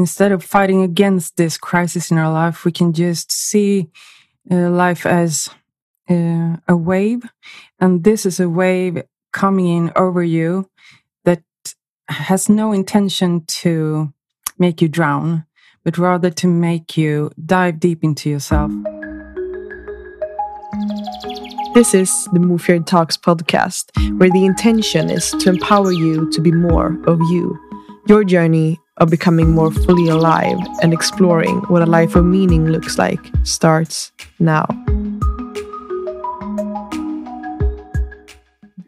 instead of fighting against this crisis in our life, we can just see uh, life as uh, a wave. And this is a wave coming in over you that has no intention to make you drown, but rather to make you dive deep into yourself. This is the Mofjard Talks podcast, where the intention is to empower you to be more of you. Your journey of becoming more fully alive and exploring what a life of meaning looks like starts now.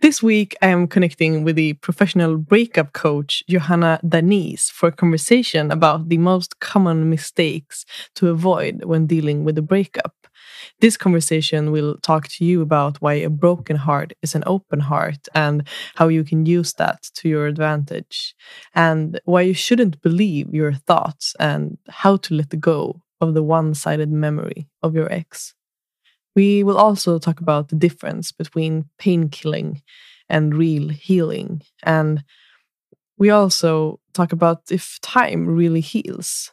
This week, I am connecting with the professional breakup coach Johanna Danis, for a conversation about the most common mistakes to avoid when dealing with a breakup. This conversation will talk to you about why a broken heart is an open heart and how you can use that to your advantage, and why you shouldn't believe your thoughts and how to let go of the one sided memory of your ex. We will also talk about the difference between pain killing and real healing. And we also talk about if time really heals.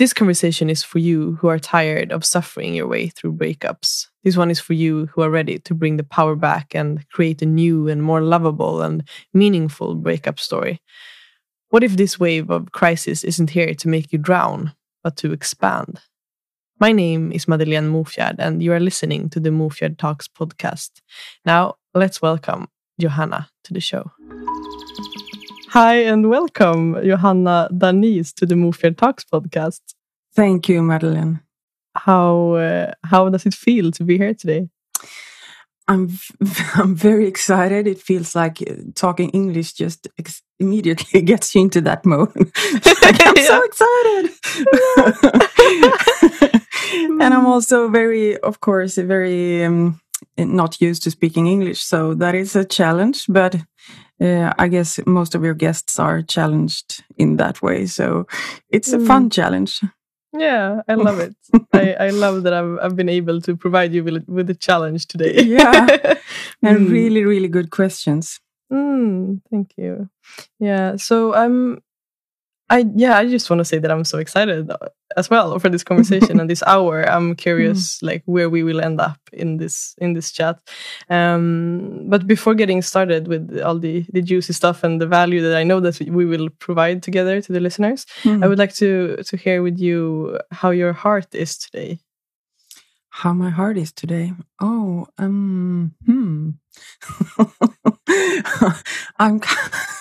This conversation is for you who are tired of suffering your way through breakups. This one is for you who are ready to bring the power back and create a new and more lovable and meaningful breakup story. What if this wave of crisis isn't here to make you drown, but to expand? My name is Madeleine Mofjard, and you are listening to the Mofjard Talks podcast. Now, let's welcome Johanna to the show. Hi, and welcome, Johanna Danis, to the Mofjard Talks podcast. Thank you, Madeleine. How uh, how does it feel to be here today? I'm I'm very excited. It feels like uh, talking English just immediately gets you into that mode. like, I'm so excited. and I'm also very, of course, very um, not used to speaking English, so that is a challenge. But uh, I guess most of your guests are challenged in that way, so it's a mm. fun challenge. Yeah, I love it. I, I love that I've, I've been able to provide you with, with a challenge today. yeah, and mm. really, really good questions. Mm, thank you. Yeah, so I'm I yeah, I just want to say that I'm so excited uh, as well for this conversation and this hour. I'm curious mm. like where we will end up in this in this chat. Um, but before getting started with all the the juicy stuff and the value that I know that we will provide together to the listeners, mm. I would like to to hear with you how your heart is today. How my heart is today? Oh, um, hmm. I'm.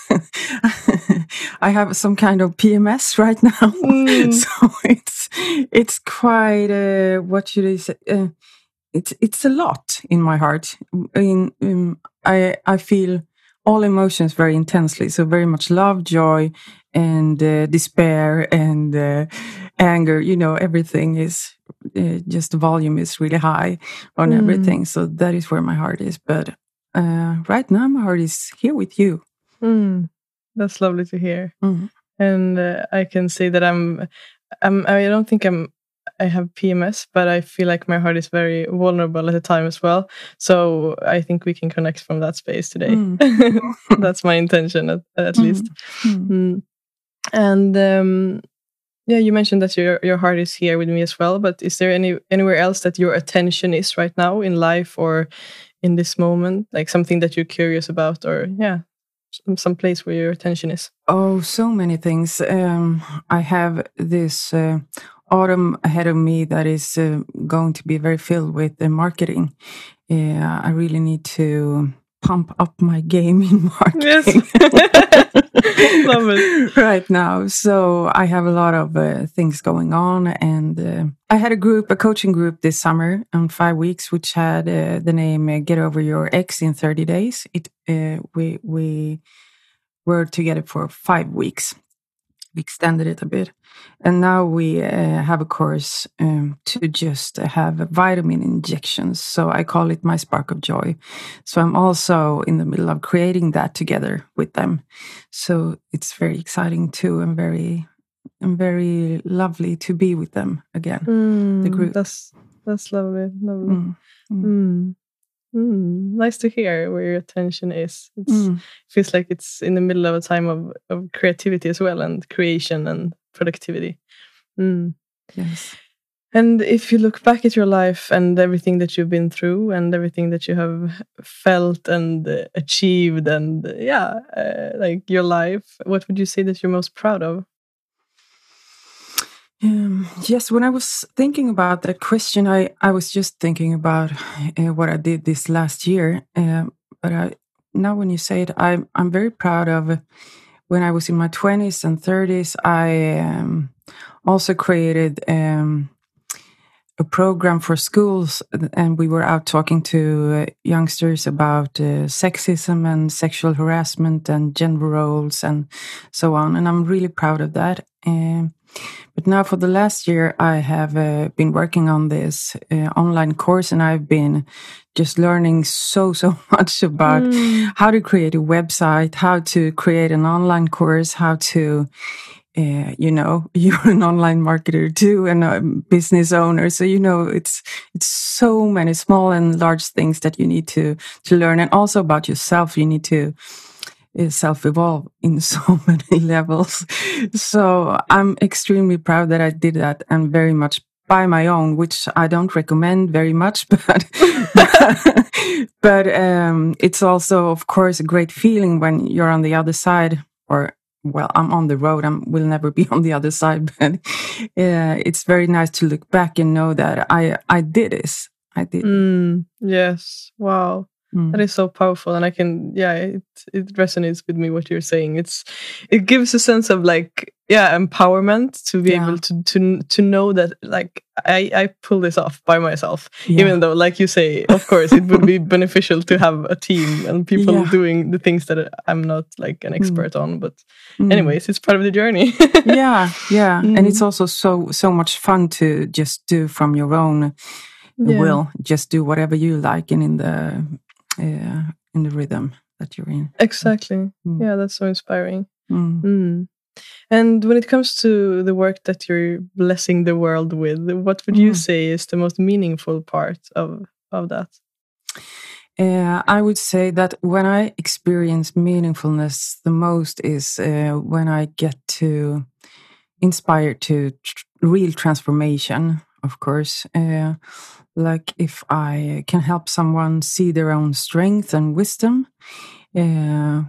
I have some kind of PMS right now, mm. so it's it's quite. Uh, what should I say? Uh, it's it's a lot in my heart. In, um, I I feel all emotions very intensely. So very much love, joy, and uh, despair and uh, anger. You know, everything is uh, just the volume is really high on mm. everything. So that is where my heart is. But uh, right now, my heart is here with you. Mm. That's lovely to hear. Mm. And uh, I can say that I'm, I'm, I don't think I'm, I have PMS, but I feel like my heart is very vulnerable at the time as well. So I think we can connect from that space today. Mm. That's my intention, at, at mm. least. Mm. And um, yeah, you mentioned that your your heart is here with me as well. But is there any anywhere else that your attention is right now in life or in this moment, like something that you're curious about, or yeah, some, some place where your attention is? Oh, so many things. Um, I have this uh, autumn ahead of me that is uh, going to be very filled with the marketing. Yeah, I really need to pump up my game in marketing. Yes. Love it. right now. So I have a lot of uh, things going on. And uh, I had a group, a coaching group this summer on five weeks, which had uh, the name uh, Get Over Your Ex in 30 Days. It uh, We, we were together for five weeks we extended it a bit. And now we uh, have a course um, to just have vitamin injections. So I call it my spark of joy. So I'm also in the middle of creating that together with them. So it's very exciting too and very and very lovely to be with them again. Mm, the group. That's that's lovely. Lovely. Mm, mm. Mm. Nice to hear where your attention is. It mm. feels like it's in the middle of a time of, of creativity as well and creation and productivity. Mm. Yes. And if you look back at your life and everything that you've been through and everything that you have felt and achieved and yeah, uh, like your life, what would you say that you're most proud of? Um, yes, when I was thinking about that question, I, I was just thinking about uh, what I did this last year. Um, but I, now, when you say it, I'm I'm very proud of when I was in my twenties and thirties. I um, also created um, a program for schools, and we were out talking to uh, youngsters about uh, sexism and sexual harassment and gender roles and so on. And I'm really proud of that. Um, but now, for the last year, I have uh, been working on this uh, online course, and I've been just learning so, so much about mm. how to create a website, how to create an online course, how to uh, you know you're an online marketer too and a business owner so you know it's it's so many small and large things that you need to to learn and also about yourself you need to self evolve in so many levels so i'm extremely proud that i did that and very much by my own which i don't recommend very much but but um, it's also of course a great feeling when you're on the other side or well, I'm on the road. I will never be on the other side, but uh, it's very nice to look back and know that I I did this. I did. Mm, yes. Wow. Mm. That is so powerful, and I can, yeah, it it resonates with me what you're saying. It's it gives a sense of like, yeah, empowerment to be yeah. able to to to know that like I I pull this off by myself, yeah. even though, like you say, of course, it would be beneficial to have a team and people yeah. doing the things that I'm not like an mm. expert mm. on. But mm. anyways, it's part of the journey. yeah, yeah, and it's mm. also so so much fun to just do from your own will, just do whatever you like, and in the uh, in the rhythm that you're in. Exactly. Mm. Yeah, that's so inspiring. Mm. Mm. And when it comes to the work that you're blessing the world with, what would you mm. say is the most meaningful part of of that? Uh, I would say that when I experience meaningfulness the most is uh, when I get to inspire to tr real transformation. Of course, uh, like if I can help someone see their own strength and wisdom, uh,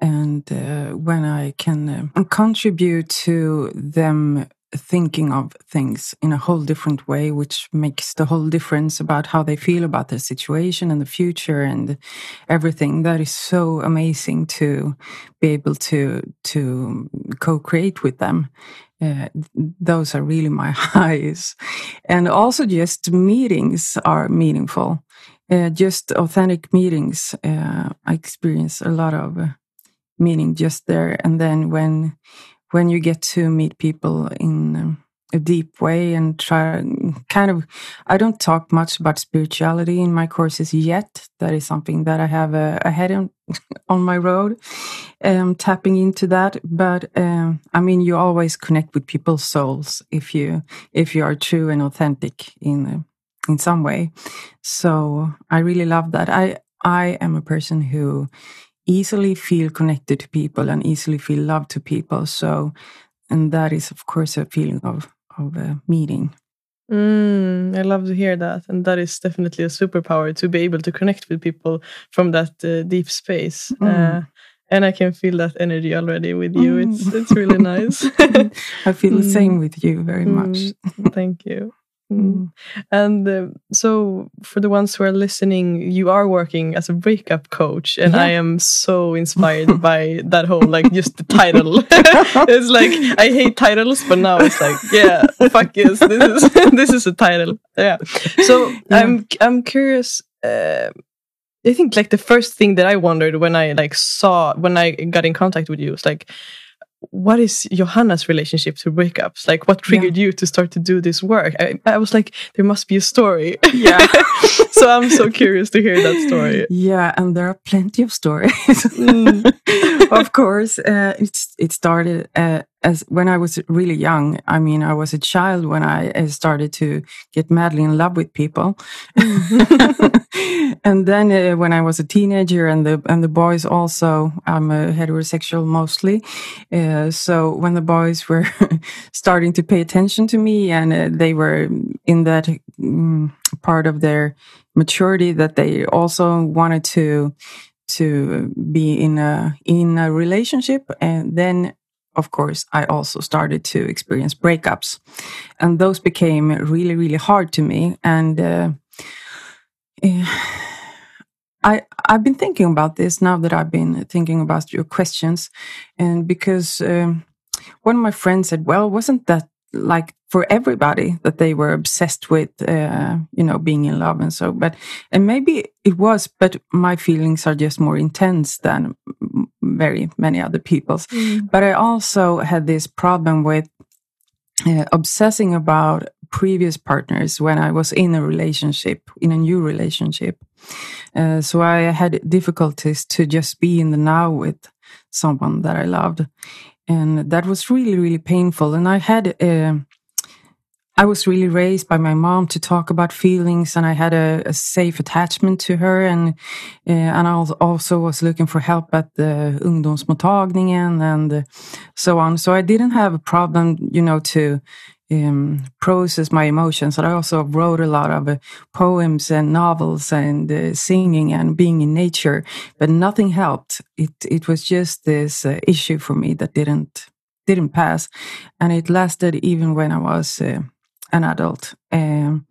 and uh, when I can uh, contribute to them thinking of things in a whole different way, which makes the whole difference about how they feel about the situation and the future and everything. That is so amazing to be able to to co-create with them. Uh, those are really my highs. And also just meetings are meaningful. Uh, just authentic meetings. Uh, I experience a lot of uh, meaning just there. And then when, when you get to meet people in um, a deep way and try kind of i don't talk much about spirituality in my courses yet. That is something that i have ahead on, on my road um, tapping into that. But um, i mean you always connect with people's souls if you if you are true and authentic in uh, in some way. So i really love that. I i am a person who easily feel connected to people and easily feel love to people so and that is of course a feeling of of a meeting. Mm, I love to hear that, and that is definitely a superpower to be able to connect with people from that uh, deep space. Mm. Uh, and I can feel that energy already with you. Mm. It's it's really nice. I feel the same mm. with you very much. Mm. Thank you. Mm. And uh, so, for the ones who are listening, you are working as a breakup coach, and yeah. I am so inspired by that whole like just the title. it's like I hate titles, but now it's like yeah, fuck yes, this is this is a title. Yeah. So yeah. I'm I'm curious. Uh, I think like the first thing that I wondered when I like saw when I got in contact with you was like what is Johanna's relationship to breakups? Like, what triggered yeah. you to start to do this work? I, I, was like, there must be a story. Yeah. so I'm so curious to hear that story. Yeah, and there are plenty of stories. Mm. of course, uh, it's it started uh, as when I was really young, I mean, I was a child when I started to get madly in love with people, and then uh, when I was a teenager, and the and the boys also, I'm a heterosexual mostly, uh, so when the boys were starting to pay attention to me, and uh, they were in that um, part of their maturity that they also wanted to to be in a in a relationship and then of course i also started to experience breakups. And those became really really hard to me. And uh, I I've been thinking about this now that I've been thinking about your questions, and because um, one of my friends said, "Well, wasn't that like for everybody that they were obsessed with uh, you know being in love and so but and maybe it was but my feelings are just more intense than very many other people's. Mm. but i also had this problem with uh, obsessing about previous partners when i was in a relationship in a new relationship. Uh, so i had difficulties to just be in the now with someone that i loved. And that was really really painful. And i had uh, i was really raised by my mom to talk about feelings and i had a, a safe attachment to her and uh, and i also was looking for help at the ungdomsmottagningen and so on so i didn't have a problem you know to um, process my emotions. And I also wrote a lot of uh, poems and novels and uh, singing and being in nature, but nothing helped. It it was just this uh, issue for me that didn't didn't pass, and it lasted even when I was uh, an adult. Um,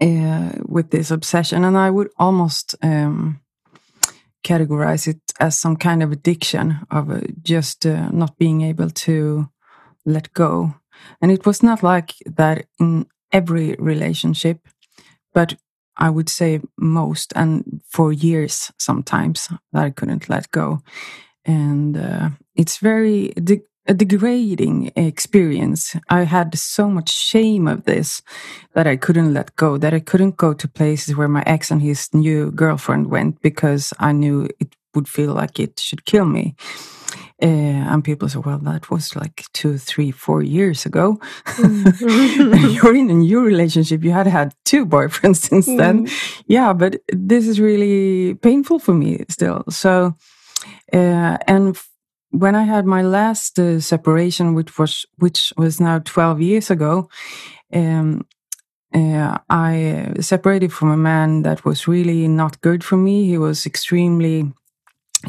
uh, with this obsession, and I would almost um, categorize it as some kind of addiction of uh, just not being able to let go and it was not like that in every relationship, but I would say most, and for years sometimes that I couldn't let go. And uh, it's very de- a degrading experience. I had so much shame of this that I couldn't let go, that I couldn't go to places where my ex and his new girlfriend went because I knew it would feel like it should kill me. Uh, and people say, well, that was like two, three, four years ago. Mm. You're in a new relationship. You had had two boyfriends since mm. then. Yeah, but this is really painful for me still. So, uh, and when I had my last uh, separation, which was which was now twelve years ago, um, uh, I separated from a man that was really not good for me. He was extremely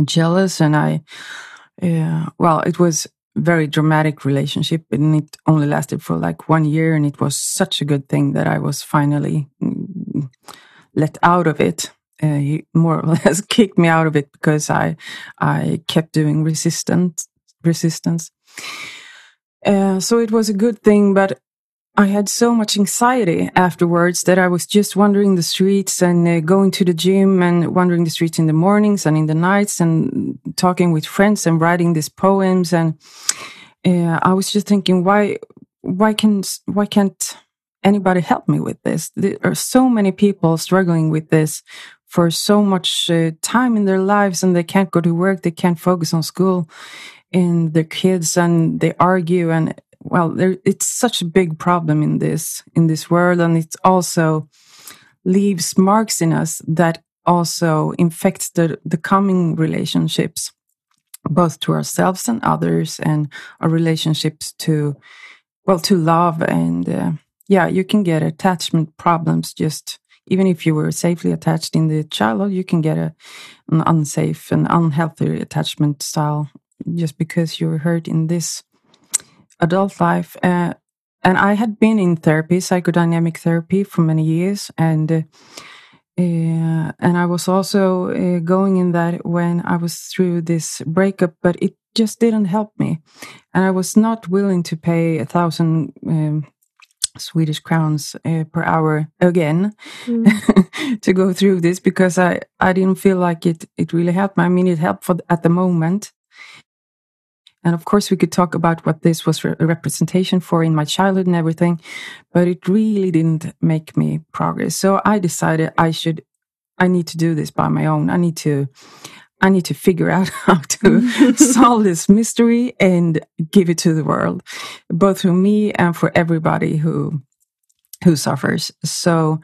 jealous, and I yeah. Well, it was very dramatic relationship and it only lasted for like one year and it was such a good thing that I was finally mm, let out of it. Uh, he more or less kicked me out of it because I I kept doing resistance resistance. Uh, so it was a good thing, but I had so much anxiety afterwards that I was just wandering the streets and uh, going to the gym and wandering the streets in the mornings and in the nights and talking with friends and writing these poems. And uh, I was just thinking, why, why can, why can't anybody help me with this? There are so many people struggling with this for so much uh, time in their lives and they can't go to work. They can't focus on school and their kids and they argue and well, there, it's such a big problem in this in this world, and it also leaves marks in us that also infects the the coming relationships, both to ourselves and others, and our relationships to well to love and uh, yeah, you can get attachment problems just even if you were safely attached in the childhood, you can get a, an unsafe and unhealthy attachment style just because you were hurt in this adult life. Uh, and I had been in therapy, psychodynamic therapy, for many years, and uh, uh, and I was also uh, going in that when I was through this breakup, but it just didn't help me, and I was not willing to pay a thousand. Um, Swedish crowns uh, per hour again mm. to go through this because I, I didn't feel like it it really helped me. I mean, it helped for at the moment, and of course, we could talk about what this was a representation for in my childhood and everything, but it really didn't make me progress. So I decided I should, I need to do this by my own. I need to, I need to figure out how to solve this mystery and give it to the world, both for me and for everybody who who suffers. So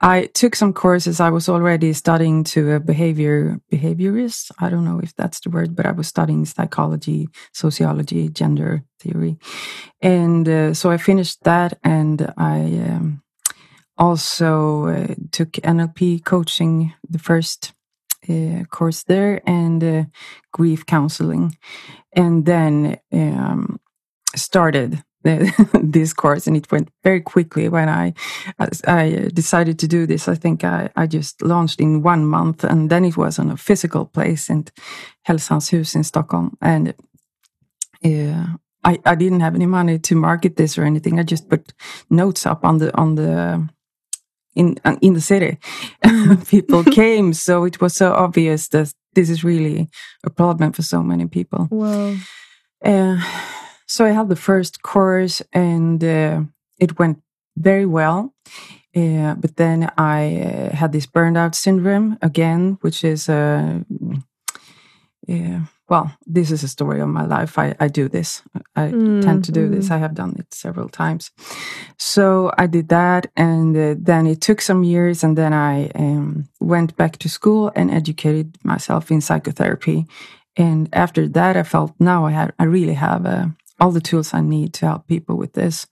I took some courses. I was already studying to a behavior behaviorist. I don't know if that's the word, but I was studying psychology, sociology, gender theory, and uh, so I finished that, and I um, also uh, took NLP coaching, the first course there and uh, grief counseling, and then um, started this course. And it went very quickly when I I decided to do this. I think I, I just launched in one month, and then it was on a physical place in Hälsans hus in Stockholm, and. Uh, I, I didn't have any money to market this or anything. I just put notes up on the on the in uh, in the city. people came, so it was so obvious that this is really a problem for so many people. Wow. Uh, so I had the first course, and uh, it went very well. Uh, but then I uh, had this burned out syndrome again, which is a uh, well, this is a story of my life. I, I do this. I mm, tend to do this. I have done it several times. So I did that. And uh, then it took some years. And then I um, went back to school and educated myself in psychotherapy. And after that, I felt now I, had, I really have uh, all the tools I need to help people with this.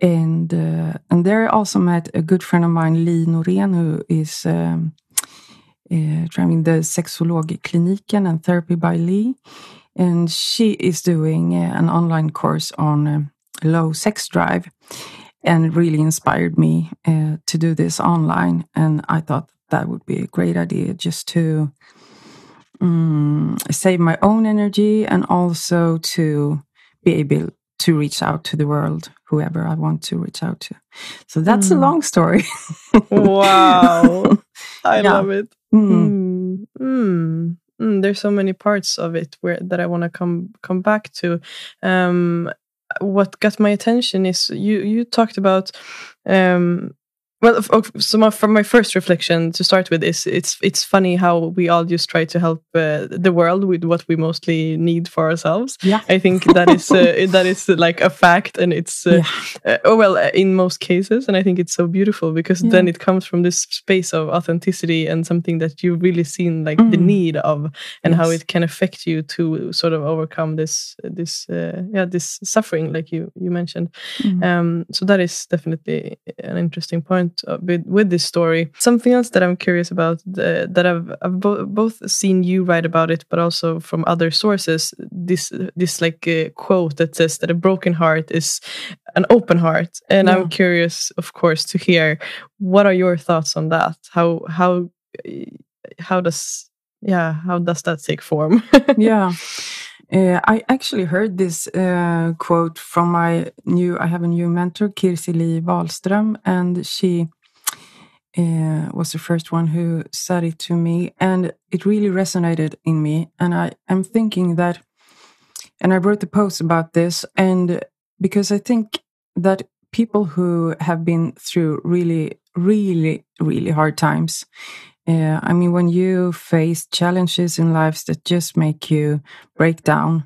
And uh, and there I also met a good friend of mine, Lee Norén, who is um, uh, driving the Sexologkliniken and Therapy by Lee. And she is doing uh, an online course on uh, low sex drive and really inspired me to do this online. And I thought that would be a great idea just to um, save my own energy and also to be able to reach out to the world, whoever I want to reach out to. So that's mm. a long story. wow. I yeah. love it. Mm. Mm. Mm. There's so many parts of it where that I want to come come back to. Um, what got my attention is you you talked about um, well, so my, from my first reflection to start with is it's it's funny how we all just try to help uh, the world with what we mostly need for ourselves. Yeah, I think that is uh, that is uh, like a fact, and it's uh, yeah. Uh, oh well uh, in most cases, and I think it's so beautiful because yeah. then it comes from this space of authenticity and something that you've really seen like mm. the need of, and yes. how it can affect you to sort of overcome this this yeah this suffering like you you mentioned. Mm. Um, so that is definitely an interesting point uh, with, with this story. Something else that I'm curious about uh, that I've, I've bo both seen you write about it, but also from other sources. This this like uh, quote that says that a broken heart is an open heart, and yeah. I'm curious, of course, to hear what are your thoughts on that. How how how does yeah how does that take form? yeah. Uh, I actually heard this uh, quote from my new, I have a new mentor, Kirsi Lee Wahlström, and she uh, was the first one who said it to me. And it really resonated in me. And I am thinking that, and I wrote the post about this, and because I think that people who have been through really, really, really hard times yeah, I mean, when you face challenges in lives that just make you break down,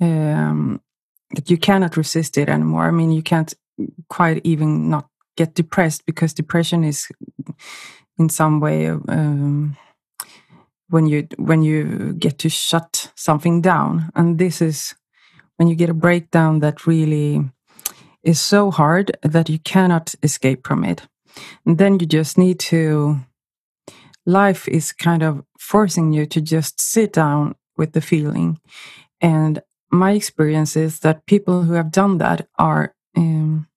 um, that you cannot resist it anymore. I mean, you can't quite even not get depressed because depression is, in some way, um, when you when you get to shut something down, and this is when you get a breakdown that really is so hard that you cannot escape from it, and then you just need to life is kind of forcing you to just sit down with the feeling. And my experience is that people who have done that are um,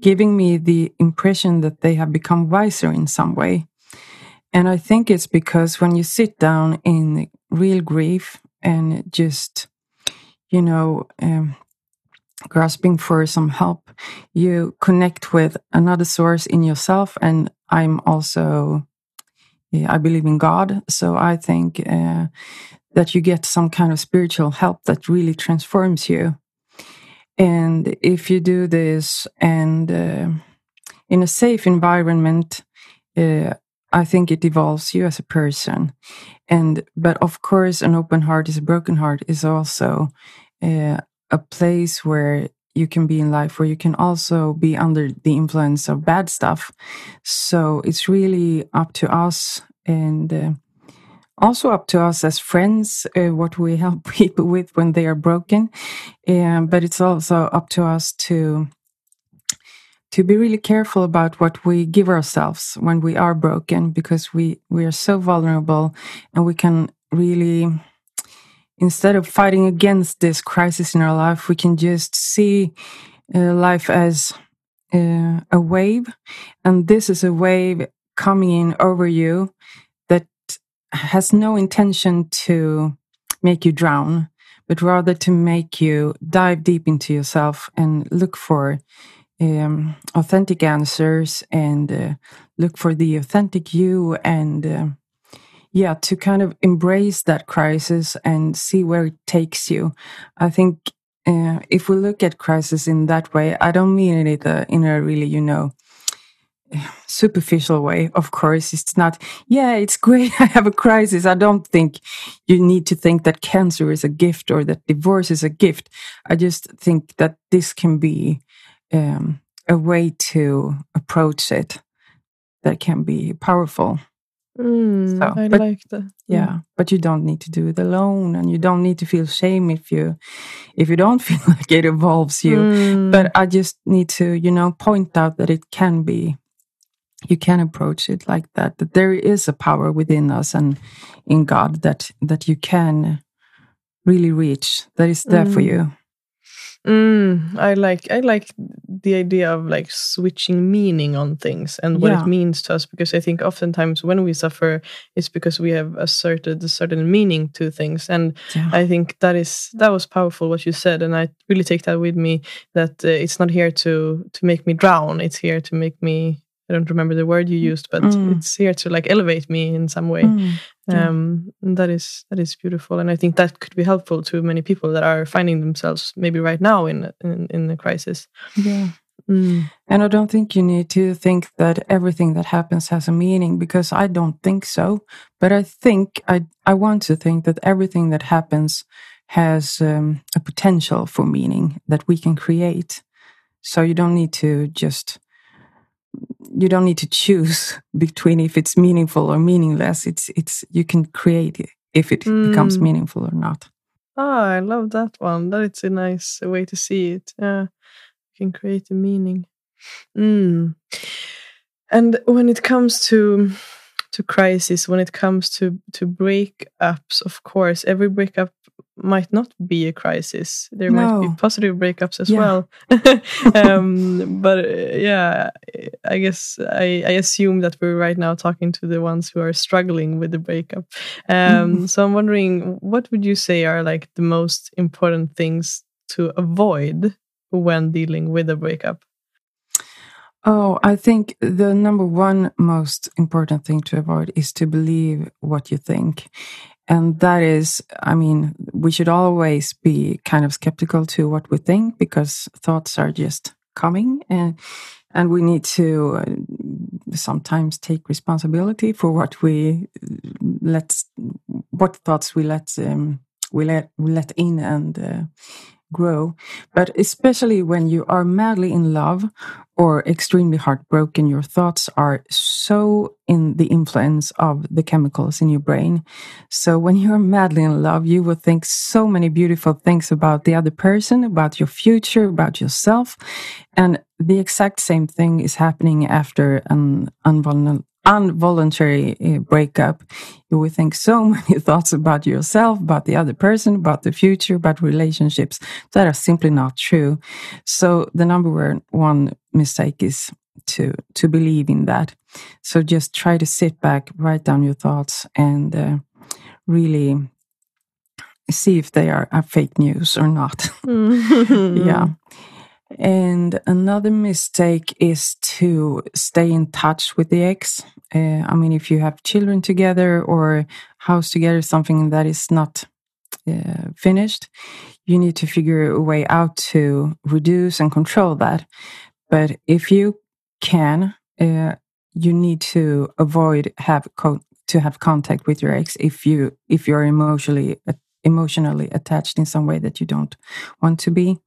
giving me the impression that they have become wiser in some way. And I think it's because when you sit down in real grief and just, you know, um, grasping for some help, you connect with another source in yourself. And I'm also I believe in God. So I think uh, that you get some kind of spiritual help that really transforms you. And if you do this and uh, in a safe environment, uh, I think it evolves you as a person. And, but of course, an open heart is a broken heart is also uh, a place where you can be in life where you can also be under the influence of bad stuff. So it's really up to us and uh, also up to us as friends uh, what we help people with when they are broken. Um, but it's also up to us to to be really careful about what we give ourselves when we are broken because we we are so vulnerable and we can really instead of fighting against this crisis in our life we can just see uh, life as uh, a wave. And this is a wave coming in over you that has no intention to make you drown but rather to make you dive deep into yourself and look for um, authentic answers and uh, look for the authentic you and uh, yeah to kind of embrace that crisis and see where it takes you. I think uh, if we look at crisis in that way i don't mean it uh, in a really you know superficial way of course. It's not yeah it's great i have a crisis. I don't think you need to think that cancer is a gift or that divorce is a gift. I just think that this can be um, a way to approach it that can be powerful. Mm, so, I but, like that. Mm. Yeah, but you don't need to do it alone, and you don't need to feel shame if you if you don't feel like it involves you. Mm. But I just need to, you know, point out that it can be. You can approach it like that. That there is a power within us and in God that that you can really reach. That is there for mm. you. Mm, I like I like the idea of like switching meaning on things and what yeah. it means to us because I think oftentimes when we suffer it's because we have asserted a certain meaning to things and yeah. I think that is that was powerful what you said and I really take that with me that uh, it's not here to to make me drown it's here to make me I don't remember the word you mm. used, but mm. it's here to like elevate me in some way. Mm. Yeah. Um, that is that is beautiful, and I think that could be helpful to many people that are finding themselves maybe right now in in, in the crisis. Yeah. Mm. And I don't think you need to think that everything that happens has a meaning because I don't think so. But I think I I want to think that everything that happens has um, a potential for meaning that we can create. So you don't need to just you don't need to choose between if it's meaningful or meaningless. It's it's you can create it if it mm. becomes meaningful or not. Ah, I love that one. That it's a nice way to see it. Yeah, you can create a meaning. Mm. And when it comes to to crisis, when it comes to to breakups, of course, every breakup might not be a crisis. There no. might be positive breakups as yeah. well. um, but uh, yeah, I guess I, I, assume that we're right now talking to the ones who are struggling with the breakup. Um, mm. So I'm wondering, what would you say are like the most important things to avoid when dealing with a breakup? Oh, I think the number one most important thing to avoid is to believe what you think. And that is, I mean, we should always be kind of skeptical to what we think because thoughts are just coming and and we need to uh, sometimes take responsibility for what we let what thoughts we let um, we let we let in and uh, grow. But especially when you are madly in love or extremely heartbroken, your thoughts are so in the influence of the chemicals in your brain. So when you're madly in love, you will think so many beautiful things about the other person, about your future, about yourself. And the exact same thing is happening after an unvulnerable involuntary uh, breakup, you will think so many thoughts about yourself, about the other person, about the future, about relationships that are simply not true. So the number one mistake is to to believe in that. So just try to sit back, write down your thoughts, and uh, really see if they are, are fake news or not. yeah. And another mistake is to stay in touch with the ex. Uh, I mean, if you have children together or house together, something that is not uh, finished, you need to figure a way out to reduce and control that. But if you can, uh, you need to avoid have co- to have contact with your ex if you if you're emotionally emotionally attached in some way that you don't want to be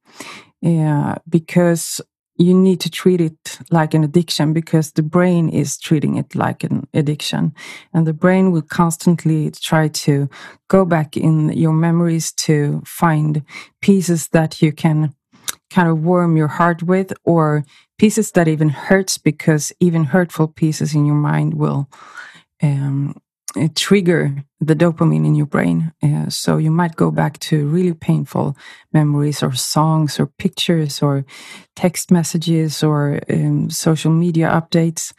yeah because you need to treat it like an addiction because the brain is treating it like an addiction. And the brain will constantly try to go back in your memories to find pieces that you can kind of warm your heart with or pieces that even hurts because even hurtful pieces in your mind will um, trigger the dopamine in your brain. Uh, so you might go back to really painful memories or songs or pictures or text messages or um, social media updates.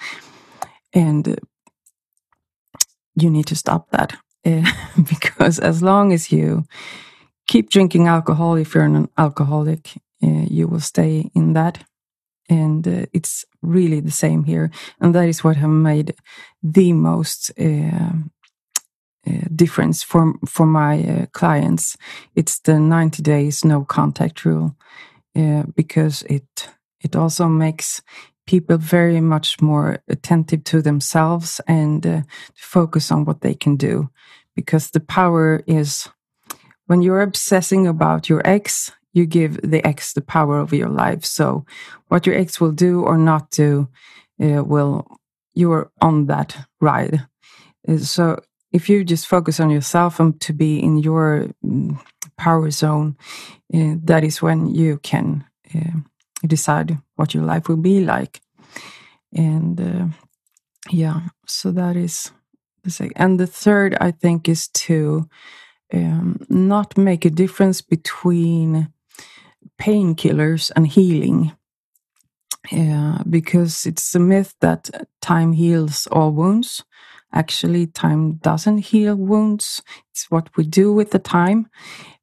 And uh, you need to stop that uh, because as long as you keep drinking alcohol, if you're an alcoholic, uh, you will stay in that and uh, it's really the same here. And that is what have made the most uh, uh, difference for for my uh, clients. It's the 90 days no contact rule uh, because it it also makes people very much more attentive to themselves and uh, focus on what they can do. Because the power is when you're obsessing about your ex you give the ex the power over your life. So what your ex will do or not do uh, will you're on that ride. Uh, so if you just focus on yourself and to be in your um, power zone, uh, that is when you can uh, decide what your life will be like. And uh, yeah, so that is the second. And the third, I think, is to um, not make a difference between painkillers and healing. Uh, because it's a myth that time heals all wounds. Actually, time doesn't heal wounds. It's what we do with the time.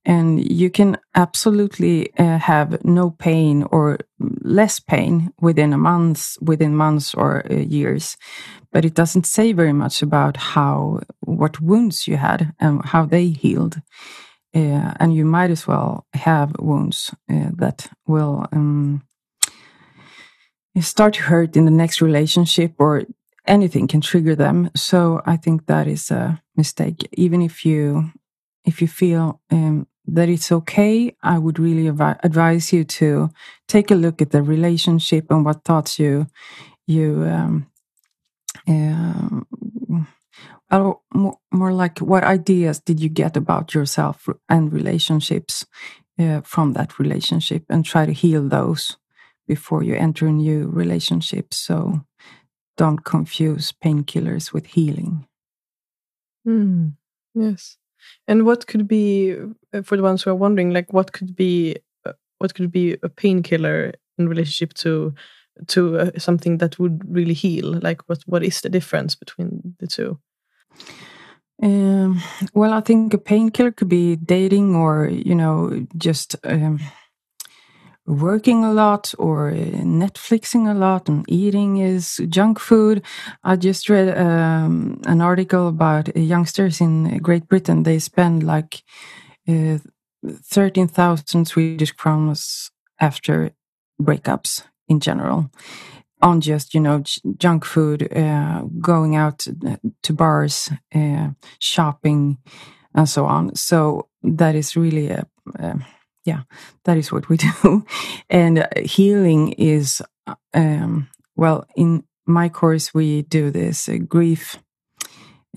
And you can absolutely uh, have no pain or less pain within a month, within months or uh, years. But it doesn't say very much about how, what wounds you had and how they healed. Uh, and you might as well have wounds uh, that will um, start to hurt in the next relationship or anything can trigger them. So i think that is a mistake. Even if you if you feel um, that it's okay i would really advi advise you to take a look at the relationship and what thoughts you you um, uh, or more, more like what ideas did you get about yourself and relationships uh, from that relationship and try to heal those before you enter a new relationship so don't confuse painkillers with healing. Mm, yes. And what could be uh, for the ones who are wondering like what could be uh, what could be a painkiller in relationship to to uh, something that would really heal? Like what what is the difference between the two um, well, I think a painkiller could be dating or, you know, just um, working a lot or Netflixing a lot and eating is junk food. I just read um, an article about youngsters in Great Britain. They spend like uh, 13,000 Swedish crowns after breakups in general on just you know junk food, uh, going out to bars, uh, shopping, and so on. So that is really a, uh, yeah, that is what we do. and healing is um, well in my course we do this uh, grief.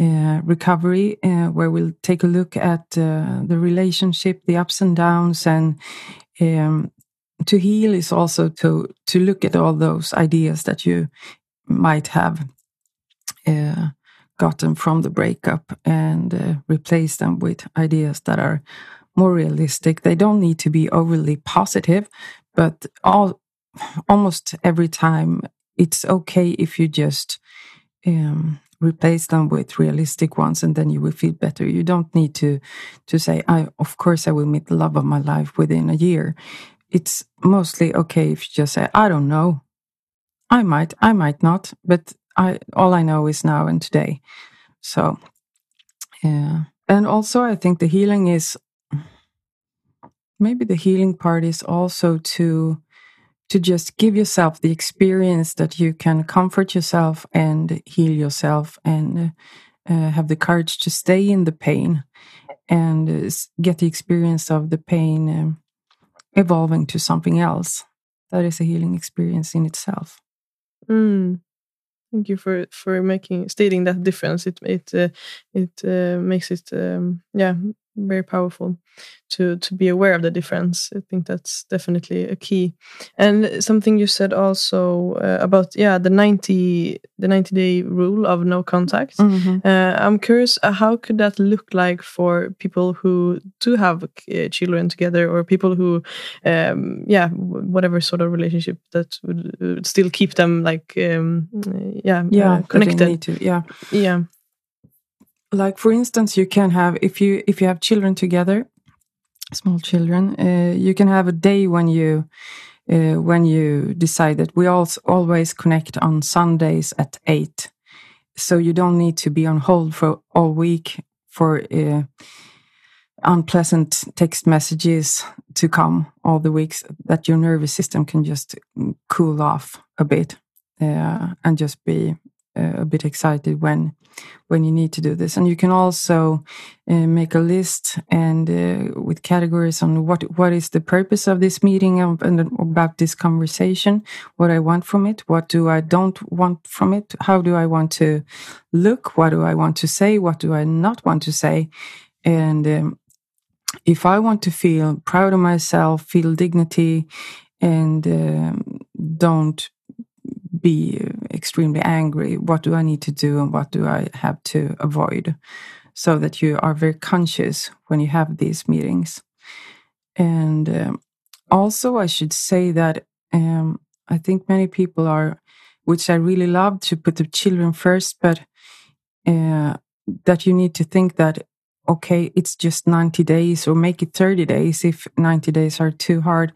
Uh, recovery, uh, where we'll take a look at the relationship, the ups and downs, and um, to heal is also to to look at all those ideas that you might have uh, gotten from the breakup and uh, replace them with ideas that are more realistic. They don't need to be overly positive, but all almost every time it's okay if you just um, replace them with realistic ones and then you will feel better you don't need to to say i of course i will meet the love of my life within a year it's mostly okay if you just say, I don't know. I might, I might not, but I all I know is now and today. So yeah. And also I think the healing is maybe the healing part is also to to just give yourself the experience that you can comfort yourself and heal yourself and uh, have the courage to stay in the pain and uh, get the experience of the pain um, evolving to something else. That is a healing experience in itself. Mm. Thank you for for making stating that difference. It it uh, it uh, makes it um, yeah very powerful to to be aware of the difference. I think that's definitely a key. And something you said also uh, about yeah the 90 the 90 day rule of no contact. Mm -hmm. uh, i'm curious uh, how could that look like for people who do have uh, children together or people who um, yeah whatever sort of relationship that would, would still keep them like um, yeah yeah uh, connected? to, yeah. Yeah like for instance you can have if you if you have children together small children uh, you can have a day when you uh, when you decide that we also always connect on sundays at 8 so you don't need to be on hold for all week for uh, unpleasant text messages to come all the weeks that your nervous system can just cool off a bit uh, and just be a bit excited when when you need to do this. And you can also uh, make a list and uh, with categories on what what is the purpose of this meeting and, and, about this conversation what i want from it what do i don't want from it how do i want to look what do i want to say what do i not want to say. And um, if i want to feel proud of myself feel dignity and um, don't be extremely angry. What do I need to do and what do I have to avoid? So that you are very conscious when you have these meetings. And um, also, I should say that um, I think many people are, which I really love, to put the children first, but uh, that you need to think that okay, it's just 90 days or make it 30 days if 90 days are too hard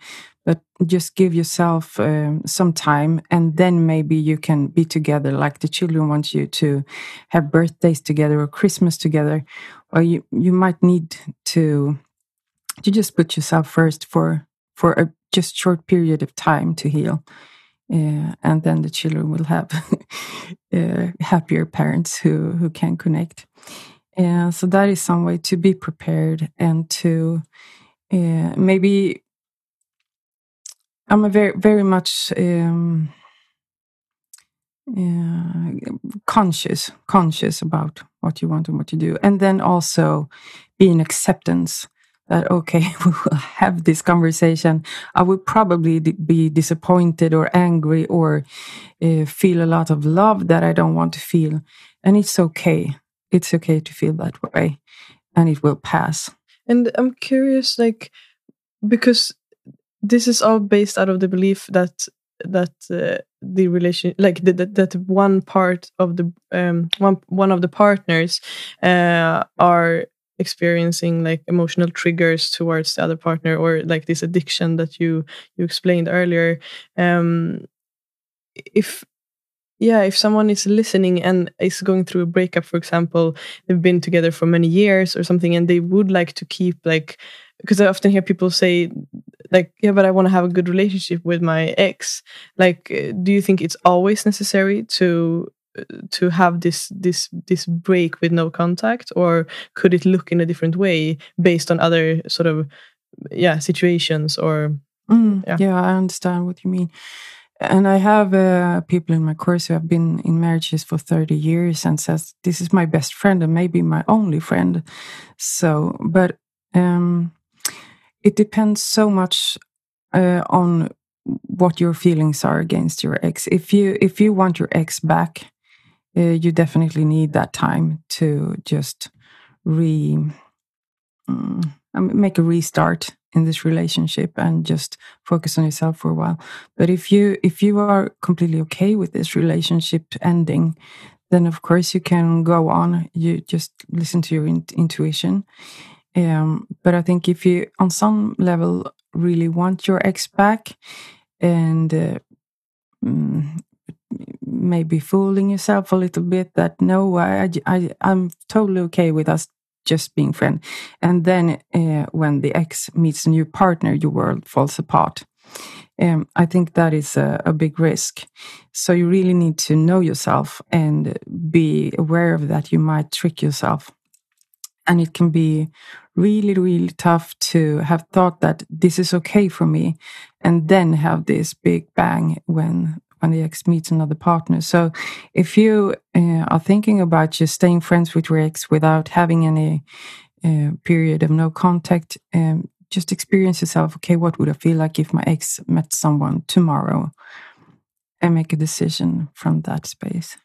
but just give yourself uh, some time and then maybe you can be together like the children want you to have birthdays together or christmas together or you you might need to to just put yourself first for for a just short period of time to heal. Uh, and then the children will have uh, happier parents who who can connect. And so that is some way to be prepared and to uh, maybe I'm a very, very much um, uh, conscious, conscious about what you want and what you do, and then also be in acceptance that okay, we will have this conversation. I will probably be disappointed or angry or uh, feel a lot of love that I don't want to feel, and it's okay. It's okay to feel that way, and it will pass. And I'm curious, like, because this is all based out of the belief that that uh, the relation like that that one part of the um one one of the partners uh are experiencing like emotional triggers towards the other partner or like this addiction that you you explained earlier. Um if yeah if someone is listening and is going through a breakup for example they've been together for many years or something and they would like to keep like because i often hear people say like yeah but i want to have a good relationship with my ex like uh, do you think it's always necessary to uh, to have this this this break with no contact or could it look in a different way based on other sort of yeah situations or mm, yeah. yeah i understand what you mean and I have uh, people in my course who have been in marriages for 30 years and says, this is my best friend and maybe my only friend. So, but um, it depends so much uh, on what your feelings are against your ex. If you if you want your ex back, uh, you definitely need that time to just re um, make a restart in this relationship and just focus on yourself for a while. But if you if you are completely okay with this relationship ending, then of course you can go on. You just listen to your in intuition um, but I think if you, on some level, really want your ex back and uh, mm, maybe fooling yourself a little bit that no, I, I, I'm totally okay with us just being friends. And then uh, when the ex meets a new partner, your world falls apart. Um, I think that is a, a, big risk. So you really need to know yourself and be aware of that. You might trick yourself. And it can be really, really tough to have thought that this is okay for me and then have this big bang when when the ex meets another partner. So if you uh, are thinking about just staying friends with your ex without having any uh, period of no contact, um, just experience yourself. Okay, what would I feel like if my ex met someone tomorrow? And make a decision from that space.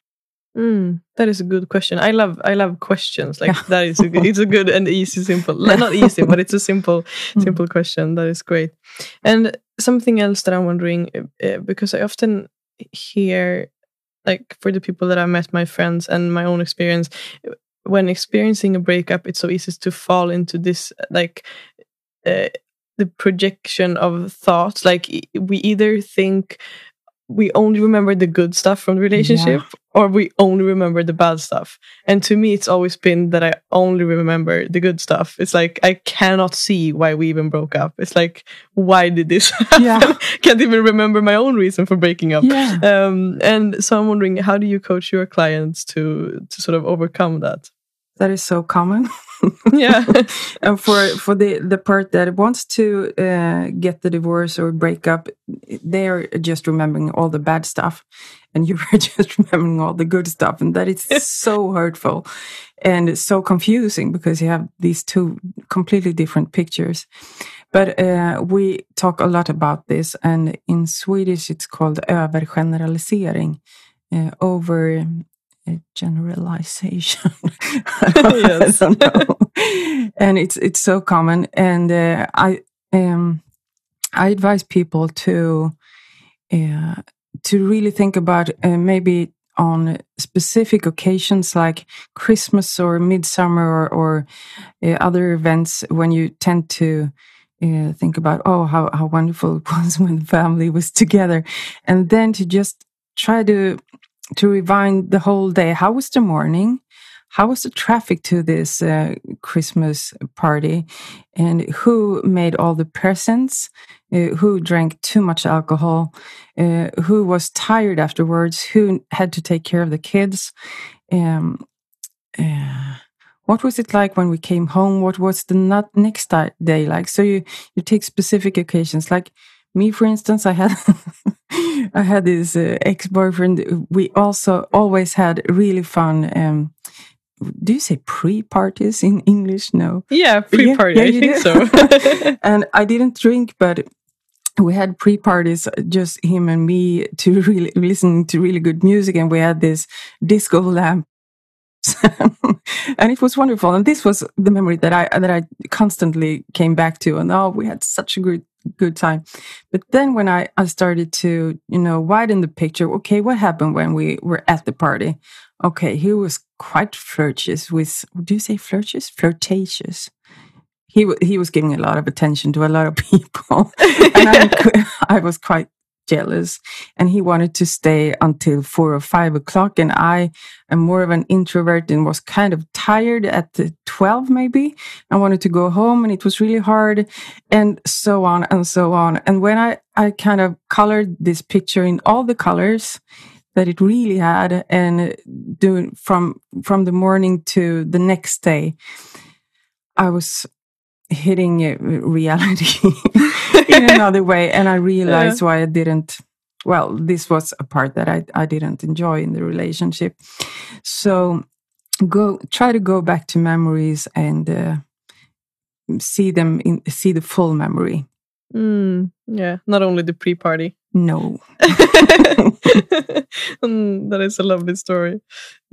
Mm, that is a good question. I love I love questions like yeah. that. Is a it's a good and easy, simple. Not easy, but it's a simple mm. simple question. That is great. And something else that I'm wondering uh, because I often hear like for the people that I met, my friends, and my own experience, when experiencing a breakup, it's so easy to fall into this like uh, the projection of thoughts. Like we either think we only remember the good stuff from the relationship yeah. or we only remember the bad stuff. And to me, it's always been that I only remember the good stuff. It's like I cannot see why we even broke up. It's like, why did this happen? Yeah. Can't even remember my own reason for breaking up. Yeah. Um, and so I'm wondering, how do you coach your clients to to sort of overcome that? That is so common. yeah and for for the the part that wants to uh, get the divorce or break up they're just remembering all the bad stuff and you are just remembering all the good stuff and that is so hurtful and it's so confusing because you have these two completely different pictures but uh, we talk a lot about this and in swedish it's called övergeneralisering uh, over a generalization. yes. I don't know. and it's it's so common, and uh, I um I advise people to uh, to really think about uh, maybe on specific occasions like Christmas or Midsummer or, or uh, other events when you tend to uh, think about oh how how wonderful it was when the family was together, and then to just try to to rewind the whole day. How was the morning? How was the traffic to this uh, Christmas party? And who made all the presents? Uh, who drank too much alcohol? Uh, who was tired afterwards? Who had to take care of the kids? Um, uh, what was it like when we came home? What was the next day like? So you, you take specific occasions like me, for instance, I had I had this uh, ex boyfriend. We also always had really fun. Um, do you say pre parties in English? No. Yeah, pre party. Yeah, yeah, I think so. and I didn't drink, but we had pre parties, just him and me, to really listen to really good music, and we had this disco lamp and it was wonderful. And this was the memory that I that I constantly came back to. And oh, we had such a good good time. But then when I, I started to, you know, widen the picture, okay, what happened when we were at the party? Okay, he was quite flirtatious with, do you say flirtatious? Flirtatious. He, he was giving a lot of attention to a lot of people. and I, I was quite jealous and he wanted to stay until four or five o'clock and i am more of an introvert and was kind of tired at the 12 maybe. I wanted to go home and it was really hard and so on and so on. And when i i kind of colored this picture in all the colors that it really had and doing from from the morning to the next day i was hitting reality in another way. And I realized yeah. why I didn't. Well, this was a part that I, I didn't enjoy in the relationship. So go try to go back to memories and uh, see them in see the full memory. Mm, yeah, not only the pre-party. No. mm, that is a lovely story.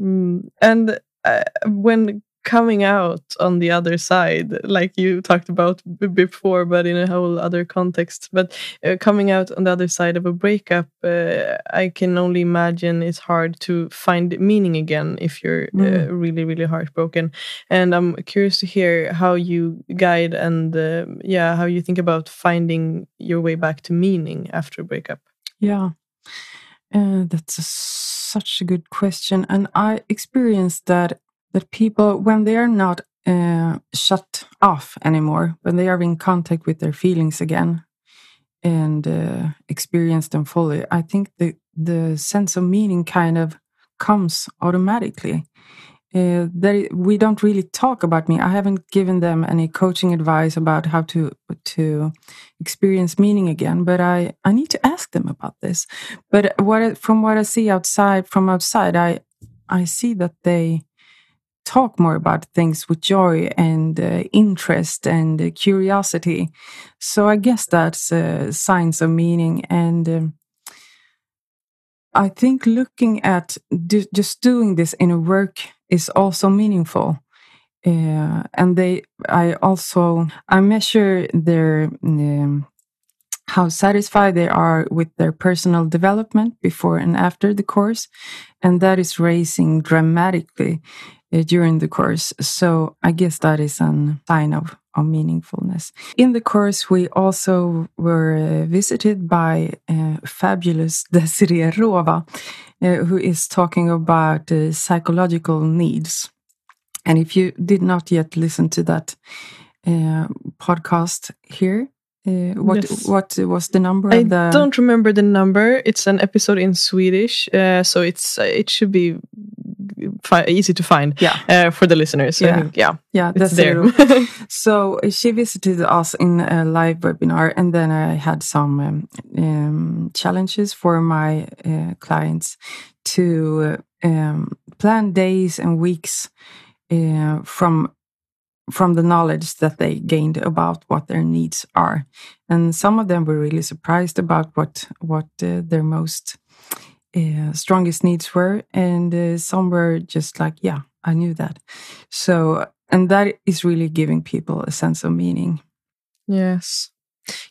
Mm. And uh, when coming out on the other side like you talked about before but in a whole other context. But uh, coming out on the other side of a breakup uh, i can only imagine it's hard to find meaning again if you're uh, mm. uh, really really heartbroken. And i'm curious to hear how you guide and uh, yeah how you think about finding your way back to meaning after a breakup. Yeah. Uh, that's a, such a good question. And i experienced that that people, when they are not uh, shut off anymore, when they are in contact with their feelings again, and uh, experience them fully. I think the the sense of meaning kind of comes automatically. Uh, they, we don't really talk about me. I haven't given them any coaching advice about how to to experience meaning again, but I I need to ask them about this. But what from what I see outside from outside, I I see that they talk more about things with joy and uh, interest and uh, curiosity. So I guess that's uh, signs of meaning. And um, I think looking at just doing this in a work is also meaningful. Uh, and they, I also, I measure their, um, how satisfied they are with their personal development before and after the course. And that is raising dramatically during the course. So I guess that is a sign of, of meaningfulness. In the course, we also were uh, visited by uh, fabulous Desiree Rova, uh, who is talking about uh, psychological needs. And if you did not yet listen to that uh, podcast here, uh, what yes. what was the number? I the... don't remember the number. It's an episode in Swedish, uh, so it's uh, it should be easy to find yeah. Uh, for the listeners. Yeah, think, yeah, yeah, that's there. so she visited us in a live webinar, and then I had some um, um, challenges for my uh, clients to um, plan days and weeks uh, from from the knowledge that they gained about what their needs are and some of them were really surprised about what what uh, their most uh, strongest needs were, and uh, some were just like, yeah, I knew that. So, and that is really giving people a sense of meaning. Yes.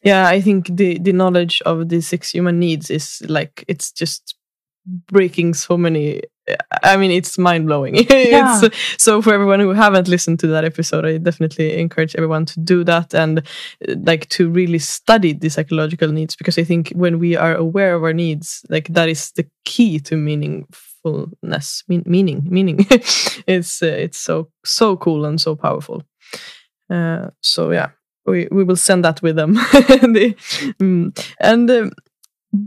Yeah, I think the the knowledge of the six human needs is like it's just breaking so many I mean, it's mind blowing. Yeah. so for everyone who haven't listened to that episode, I definitely encourage everyone to do that and like to really study the psychological needs because I think when we are aware of our needs, like that is the key to meaningfulness. Mean, meaning, meaning. it's uh, it's so so cool and so powerful. Uh, so yeah, we we will send that with them. the, um, and um,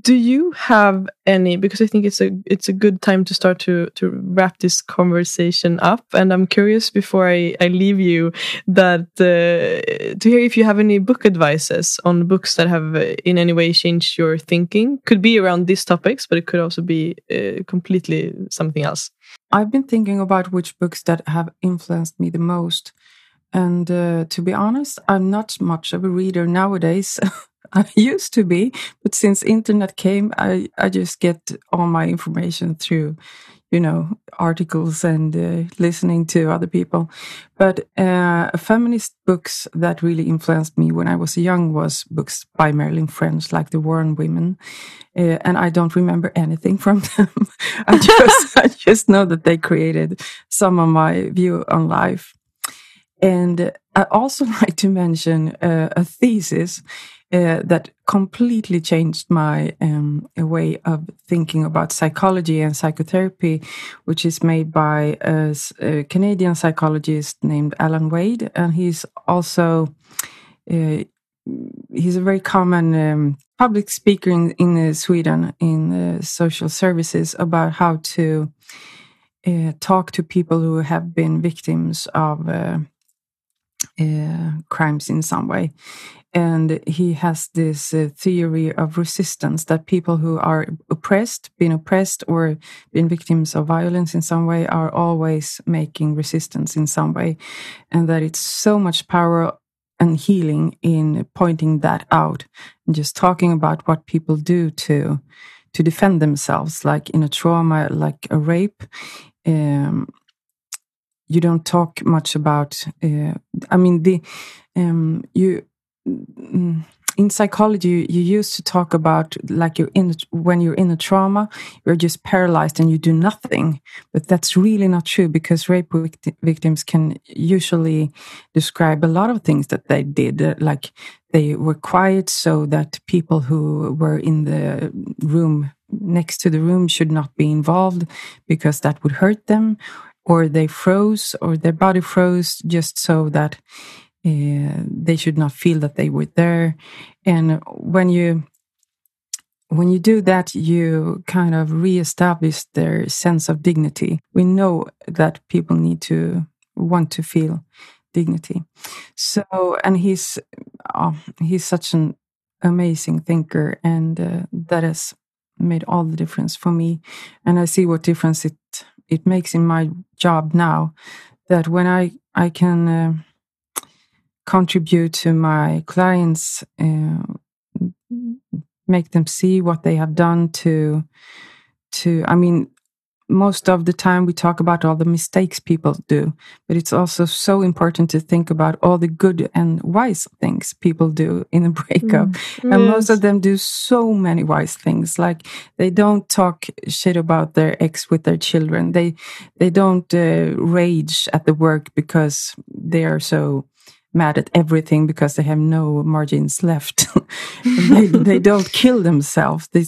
do you have any because i think it's a it's a good time to start to to wrap this conversation up. And i'm curious before i i leave you that uh, to hear if you have any book advices on books that have uh, in any way changed your thinking. Could be around these topics but it could also be uh, completely something else. I've been thinking about which books that have influenced me the most. And uh, to be honest i'm not much of a reader nowadays I used to be, but since internet came, I, I just get all my information through, you know, articles and uh, listening to other people. But uh, feminist books that really influenced me when I was young was books by Marilyn French, like The Warren Women, uh, and I don't remember anything from them. I just I just know that they created some of my view on life. And I also like to mention uh, a thesis uh, that completely changed my um, way of thinking about psychology and psychotherapy, which is made by a, a Canadian psychologist named Allan Wade, and he's also uh, he's a very common um, public speaker in, in uh, Sweden in uh, social services about how to uh, talk to people who have been victims of uh, crimes in some way. And he has this uh, theory of resistance that people who are oppressed, been oppressed, or been victims of violence in some way are always making resistance in some way. And that it's so much power and healing in pointing that out and just talking about what people do to to defend themselves like in a trauma like a rape um, you don't talk much about. Uh, I mean, the um, you Mm, in psychology you used to talk about like you're in when you're in a trauma you're just paralyzed and you do nothing. But that's really not true because rape victims can usually describe a lot of things that they did. Like they were quiet so that people who were in the room next to the room should not be involved because that would hurt them. Or they froze or their body froze just so that Uh, they should not feel that they were there. And when you when you do that, you kind of reestablish their sense of dignity. We know that people need to want to feel dignity. So, and he's oh, he's such an amazing thinker, and uh, that has made all the difference for me. And I see what difference it it makes in my job now. That when I I can uh, contribute to my clients, uh, make them see what they have done to to. I mean, most of the time we talk about all the mistakes people do, but it's also so important to think about all the good and wise things people do in a breakup. Mm, and yes. most of them do so many wise things. Like they don't talk shit about their ex with their children. They they don't uh, rage at the work because they are so mad at everything because they have no margins left. they, they don't kill themselves. They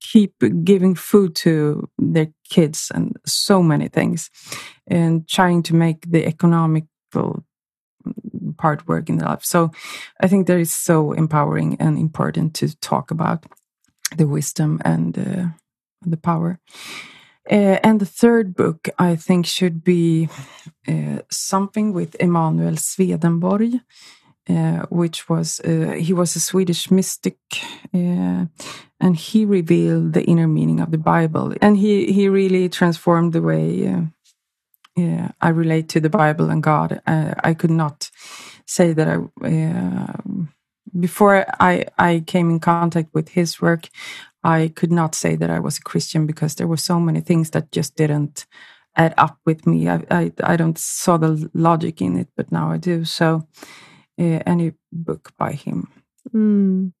keep giving food to their kids and so many things and trying to make the economical part work in their life. So I think that is so empowering and important to talk about the wisdom and uh, the power. Uh, and the third book, I think, should be uh, something with Emanuel Swedenborg, uh, which was he was a Swedish mystic, and he revealed the inner meaning of the Bible, and he he really transformed the way I relate to the Bible and God. I could not say that I before I I came in contact with his work, I could not say that I was a Christian because there were so many things that just didn't add up with me. I I, I don't saw the logic in it, but now I do. So, uh, any book by him. Mm,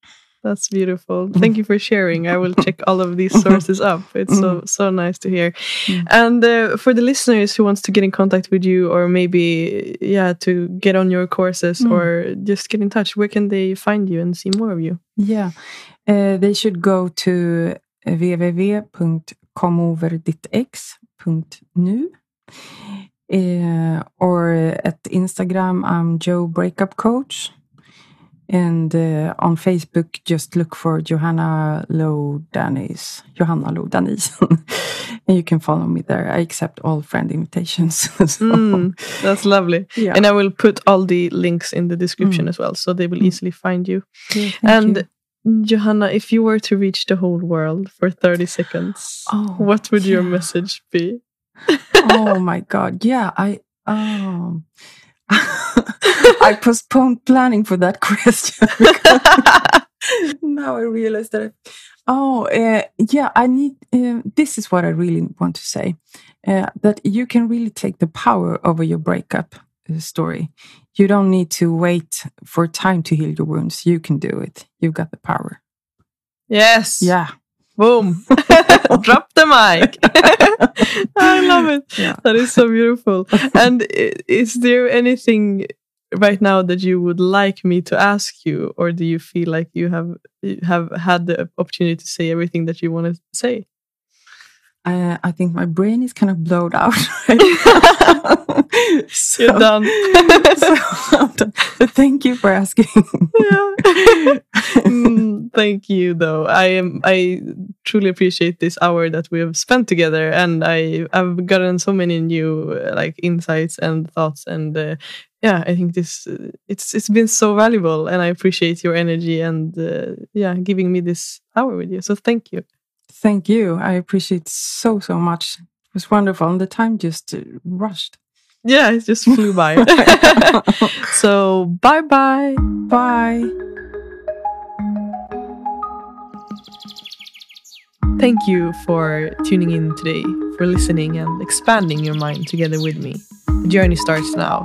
that's beautiful. Thank you for sharing. I will check all of these sources up. It's so so nice to hear. Mm. And uh, for the listeners who wants to get in contact with you, or maybe yeah, to get on your courses, mm. or just get in touch, where can they find you and see more of you? Yeah. Uh, they should go to www.comoverdittex.nu uh, or at Instagram, I'm Joe Breakup Coach. And uh, on Facebook, just look for Johanna Low Danis. Johanna Low Danis. and you can follow me there. I accept all friend invitations. so, mm, that's lovely. Yeah. And I will put all the links in the description mm. as well, so they will mm. easily find you. Yeah, and you. Johanna, if you were to reach the whole world for 30 seconds, oh, what would yeah. your message be? oh my God. Yeah, I, um, I postponed planning for that question. now I realize that, I, oh, uh, yeah, I need, uh, this is what I really want to say uh, that you can really take the power over your breakup story. You don't need to wait for time to heal your wounds. You can do it. You've got the power. Yes. Yeah. Boom. Drop the mic. I love it. Yeah. That is so beautiful. And is there anything right now that you would like me to ask you or do you feel like you have have had the opportunity to say everything that you want to say? Uh, I think my brain is kind of blowed out. so, You're done. so, thank you for asking. yeah. Mm, thank you, though. I am. I truly appreciate this hour that we have spent together, and I have gotten so many new like insights and thoughts, and uh, yeah, I think this uh, it's it's been so valuable, and I appreciate your energy and uh, yeah, giving me this hour with you. So thank you. Thank you. I appreciate so, so much. It was wonderful. And the time just uh, rushed. Yeah, it just flew by. so, bye bye. Bye. Thank you for tuning in today, for listening and expanding your mind together with me. The journey starts now.